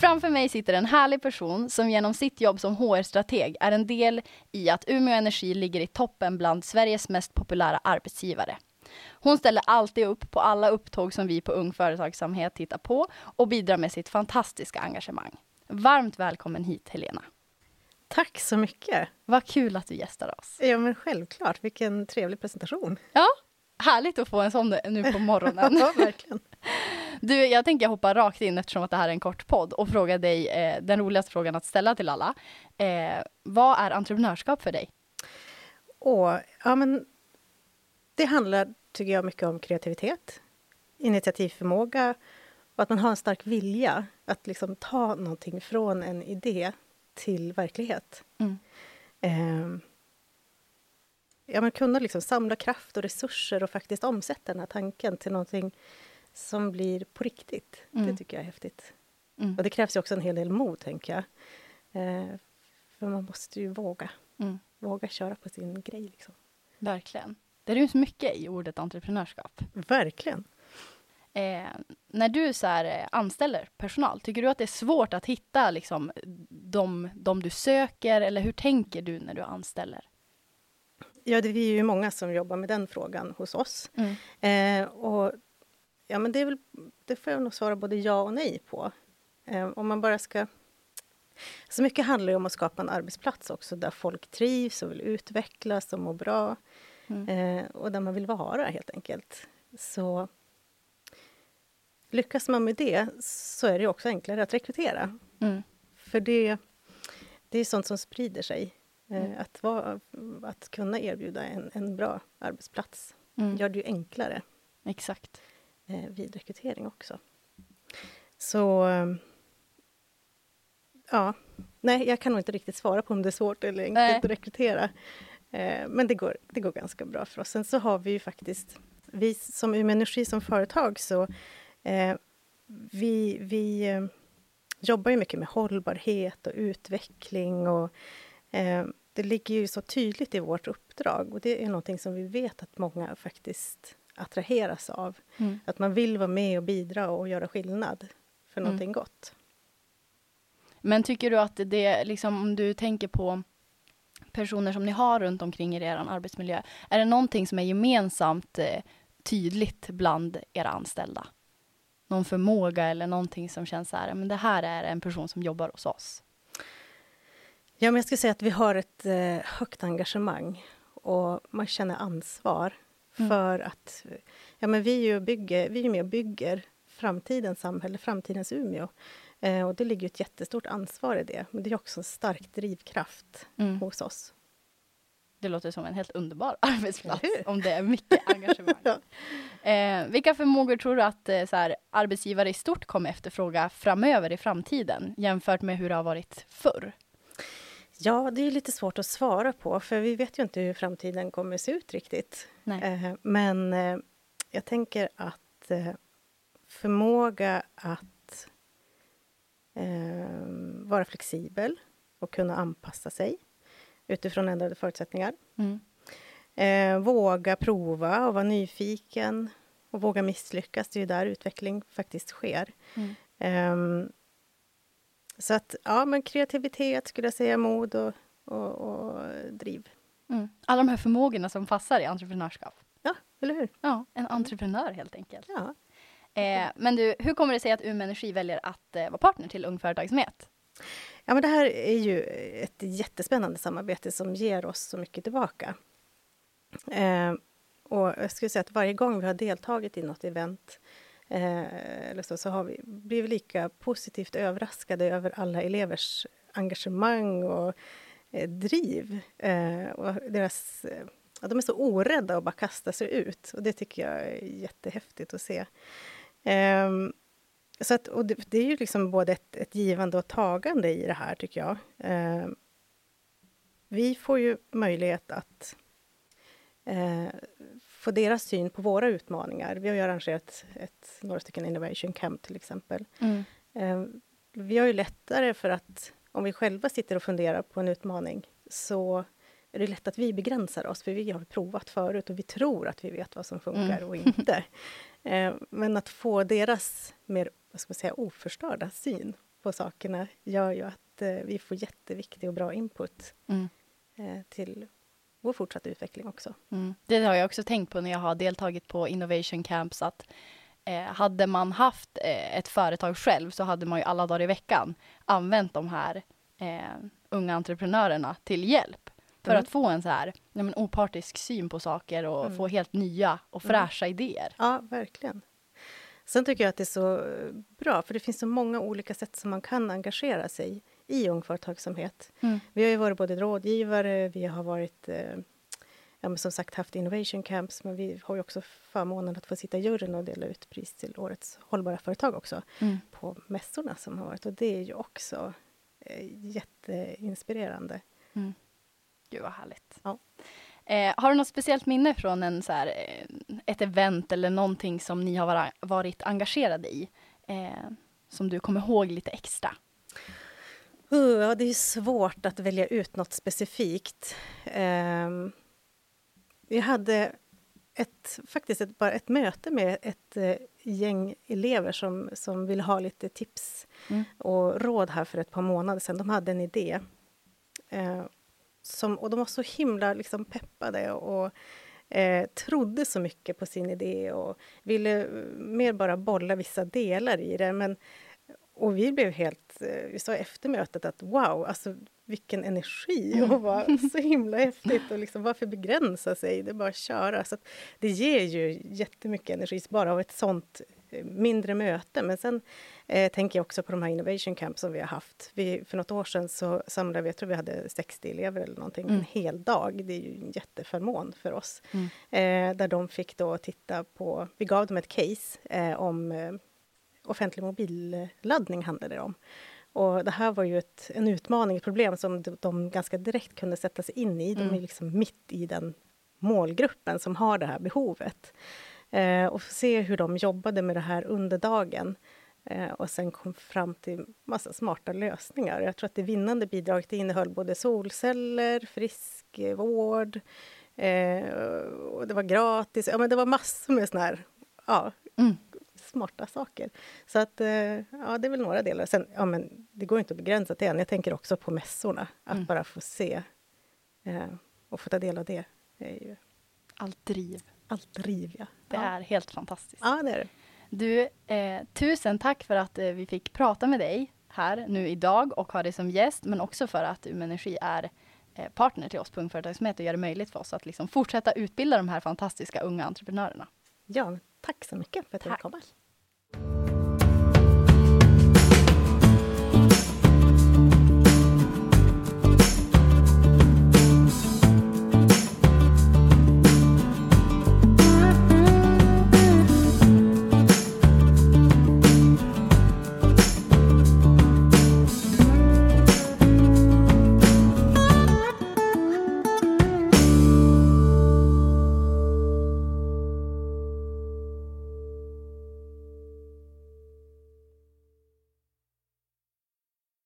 Framför mig sitter en härlig person som genom sitt jobb som HR-strateg är en del i att Umeå Energi ligger i toppen bland Sveriges mest populära arbetsgivare. Hon ställer alltid upp på alla upptåg som vi på Ung Företagsamhet tittar på och bidrar med sitt fantastiska engagemang. Varmt välkommen hit Helena. Tack så mycket! Vad kul att du gästar oss. Ja, men självklart. Vilken trevlig presentation. Ja, härligt att få en sån nu på morgonen. ja, verkligen. Du, jag tänker hoppa rakt in eftersom att det här är en kort podd och fråga dig eh, den roligaste frågan att ställa till alla. Eh, vad är entreprenörskap för dig? Och, ja, men det handlar, tycker jag, mycket om kreativitet, initiativförmåga och att man har en stark vilja att liksom ta någonting från en idé till verklighet. Mm. Eh, ja, men kunna liksom samla kraft och resurser och faktiskt omsätta den här tanken till någonting som blir på riktigt. Mm. Det tycker jag är häftigt. Mm. Och det krävs ju också en hel del mod, tänker jag. Eh, för man måste ju våga. Mm. Våga köra på sin grej. Liksom. Verkligen. Det ryms mycket i ordet entreprenörskap. Verkligen. Eh, när du så här, eh, anställer personal, tycker du att det är svårt att hitta liksom, de, de du söker? Eller hur tänker du när du anställer? Ja, det, är ju många som jobbar med den frågan hos oss. Mm. Eh, och ja, men det, är väl, det får jag nog svara både ja och nej på. Eh, om man bara ska... Så mycket handlar om att skapa en arbetsplats också där folk trivs och vill utvecklas och må bra. Mm. Eh, och där man vill vara, helt enkelt. Så lyckas man med det så är det också enklare att rekrytera. Mm. För det, det är sånt som sprider sig. Eh, Mm. Att, vara, att kunna erbjuda en, en bra arbetsplats Mm. gör det ju enklare Exakt. Eh, vid rekrytering också. Så... eh, Ja, nej, jag kan nog inte riktigt svara på om det är svårt eller enkelt Nej. att rekrytera. Eh, men det går, det går ganska bra för oss. Sen så har vi ju faktiskt, vi som Umeå Energi som företag så eh, vi, vi eh, jobbar ju mycket med hållbarhet och utveckling och eh, det ligger ju så tydligt i vårt uppdrag och det är någonting som vi vet att många faktiskt attraheras av. Mm. Att man vill vara med och bidra och göra skillnad för Mm. någonting gott. Men tycker du att det, liksom, om du tänker på personer som ni har runt omkring i er arbetsmiljö, är det någonting som är gemensamt eh, tydligt bland era anställda? Någon förmåga eller någonting som känns så här, men det här är en person som jobbar hos oss. Ja, men jag skulle säga att vi har ett eh, högt engagemang och man känner ansvar Mm. För att... Ja, men vi, ju bygger, vi är med och bygger framtidens samhälle, framtidens Umeå. Eh, och det ligger ett jättestort ansvar i det, men det är också en stark drivkraft Mm. hos oss. Det låter som en helt underbar arbetsplats om det är mycket engagemang. Eh, vilka förmågor tror du att eh, så här, arbetsgivare i stort kommer efterfråga framöver i framtiden jämfört med hur det har varit förr? Ja, det är lite svårt att svara på, för vi vet ju inte hur framtiden kommer se ut riktigt. Nej. Eh, men eh, jag tänker att eh, förmåga att vara flexibel och kunna anpassa sig utifrån ändrade förutsättningar. Mm. Våga prova och vara nyfiken och våga misslyckas. Det är ju där utveckling faktiskt sker. Mm. Så att, ja, men kreativitet skulle jag säga, mod och, och, och driv. Mm. Alla de här förmågorna som passar i entreprenörskap. Ja, eller hur? Ja, en entreprenör helt enkelt. Ja. Eh, men du, hur kommer det sig att Umeå Energi väljer att eh, vara partner till Ung Företagsamhet? ja, men det här är ju ett jättespännande samarbete som ger oss så mycket tillbaka. Ehm, och jag skulle säga att varje gång vi har deltagit i något event eh, eller så, så har vi blivit lika positivt överraskade över alla elevers engagemang och eh, driv eh, och deras eh, ja, de är så orädda att bara kasta sig ut. Och det tycker jag är jättehäftigt att se. Ehm, så att, och det, det, är ju liksom både ett, ett, givande och tagande i det här, tycker jag. Ehm, vi får ju möjlighet att eh, få deras syn på våra utmaningar. Vi har ju arrangerat ett, några stycken Innovation Camp till exempel. Mm. Um, vi har ju lättare för att om vi själva sitter och funderar på en utmaning så är det lätt att vi begränsar oss, för vi har provat förut och vi tror att vi vet vad som funkar mm. och inte. Eh, men att få deras mer vad ska man säga, oförstörda syn på sakerna gör ju att eh, vi får jätteviktig och bra input mm. eh, till vår fortsatta utveckling också. Mm. Det har jag också tänkt på när jag har deltagit på Innovation Camps, att eh, hade man haft eh, ett företag själv så hade man ju alla dagar i veckan använt de här eh, unga entreprenörerna till hjälp. För mm. att få en så här ja, men opartisk syn på saker och mm. få helt nya och mm. fräscha idéer. Ja, verkligen. Sen tycker jag att det är så bra, för det finns så många olika sätt som man kan engagera sig i ung företagsamhet. Mm. Vi har ju varit både rådgivare, vi har varit eh, ja, men som sagt haft innovation camps, men vi har ju också förmånen att få sitta i juryn och dela ut pris till årets hållbara företag också mm. på mässorna som har varit. Och det är ju också eh, jätteinspirerande. Mm. Gud vad härligt. Ja. Eh, har du något speciellt minne från en, så här, eh, ett event eller någonting som ni har varit engagerade i? Eh, som du kommer ihåg lite extra? Uh, det är svårt att välja ut något specifikt. Eh, vi hade ett, faktiskt ett, bara ett möte med ett eh, gäng elever som, som ville ha lite tips mm. och råd här för ett par månader sedan. De hade en idé. Eh, som, och de var så himla liksom peppade och eh, trodde så mycket på sin idé och ville mer bara bolla vissa delar i det. Men, och vi blev helt... Eh, vi sa efter mötet att wow, alltså vilken energi mm. och vad så himla häftigt och liksom varför begränsa sig? Det är bara att köra. Så att det ger ju jättemycket energi bara av ett sånt mindre möte. Men sen eh, tänker jag också på de här innovation camps som vi har haft. Vi, för något år sedan så samlade vi, jag tror vi hade 60 elever eller någonting, mm. en hel dag. Det är ju en jätteförmån för oss. Mm. Eh, där de fick då titta på, vi gav dem ett case eh, om eh, offentlig mobilladdning handlade det om. Och det här var ju ett, en utmaning, ett problem som de, de ganska direkt kunde sätta sig in i. De mm. är liksom mitt i den målgruppen som har det här behovet. Eh, och se hur de jobbade med det här under dagen. Eh, och sen kom fram till massa smarta lösningar. Jag tror att det vinnande bidraget innehöll både solceller, friskvård, eh, och det var gratis. Ja, men det var massor med såna här ja, mm. Smarta saker. Så att, eh, ja, det är väl några delar. Sen, ja, men det går inte att begränsa till en. Jag tänker också på mässorna. Att mm. bara få se eh, och få ta del av det. Är ju... Allt driv allt driv, ja. Det ja. är helt fantastiskt. Ja, det är det. Du, eh, tusen tack för att eh, vi fick prata med dig här nu idag och ha dig som gäst, men också för att Umeå Energi är eh, partner till oss på Ung Företagsamhet och gör det möjligt för oss att liksom fortsätta utbilda de här fantastiska unga entreprenörerna. Ja, tack så mycket för att fick komma.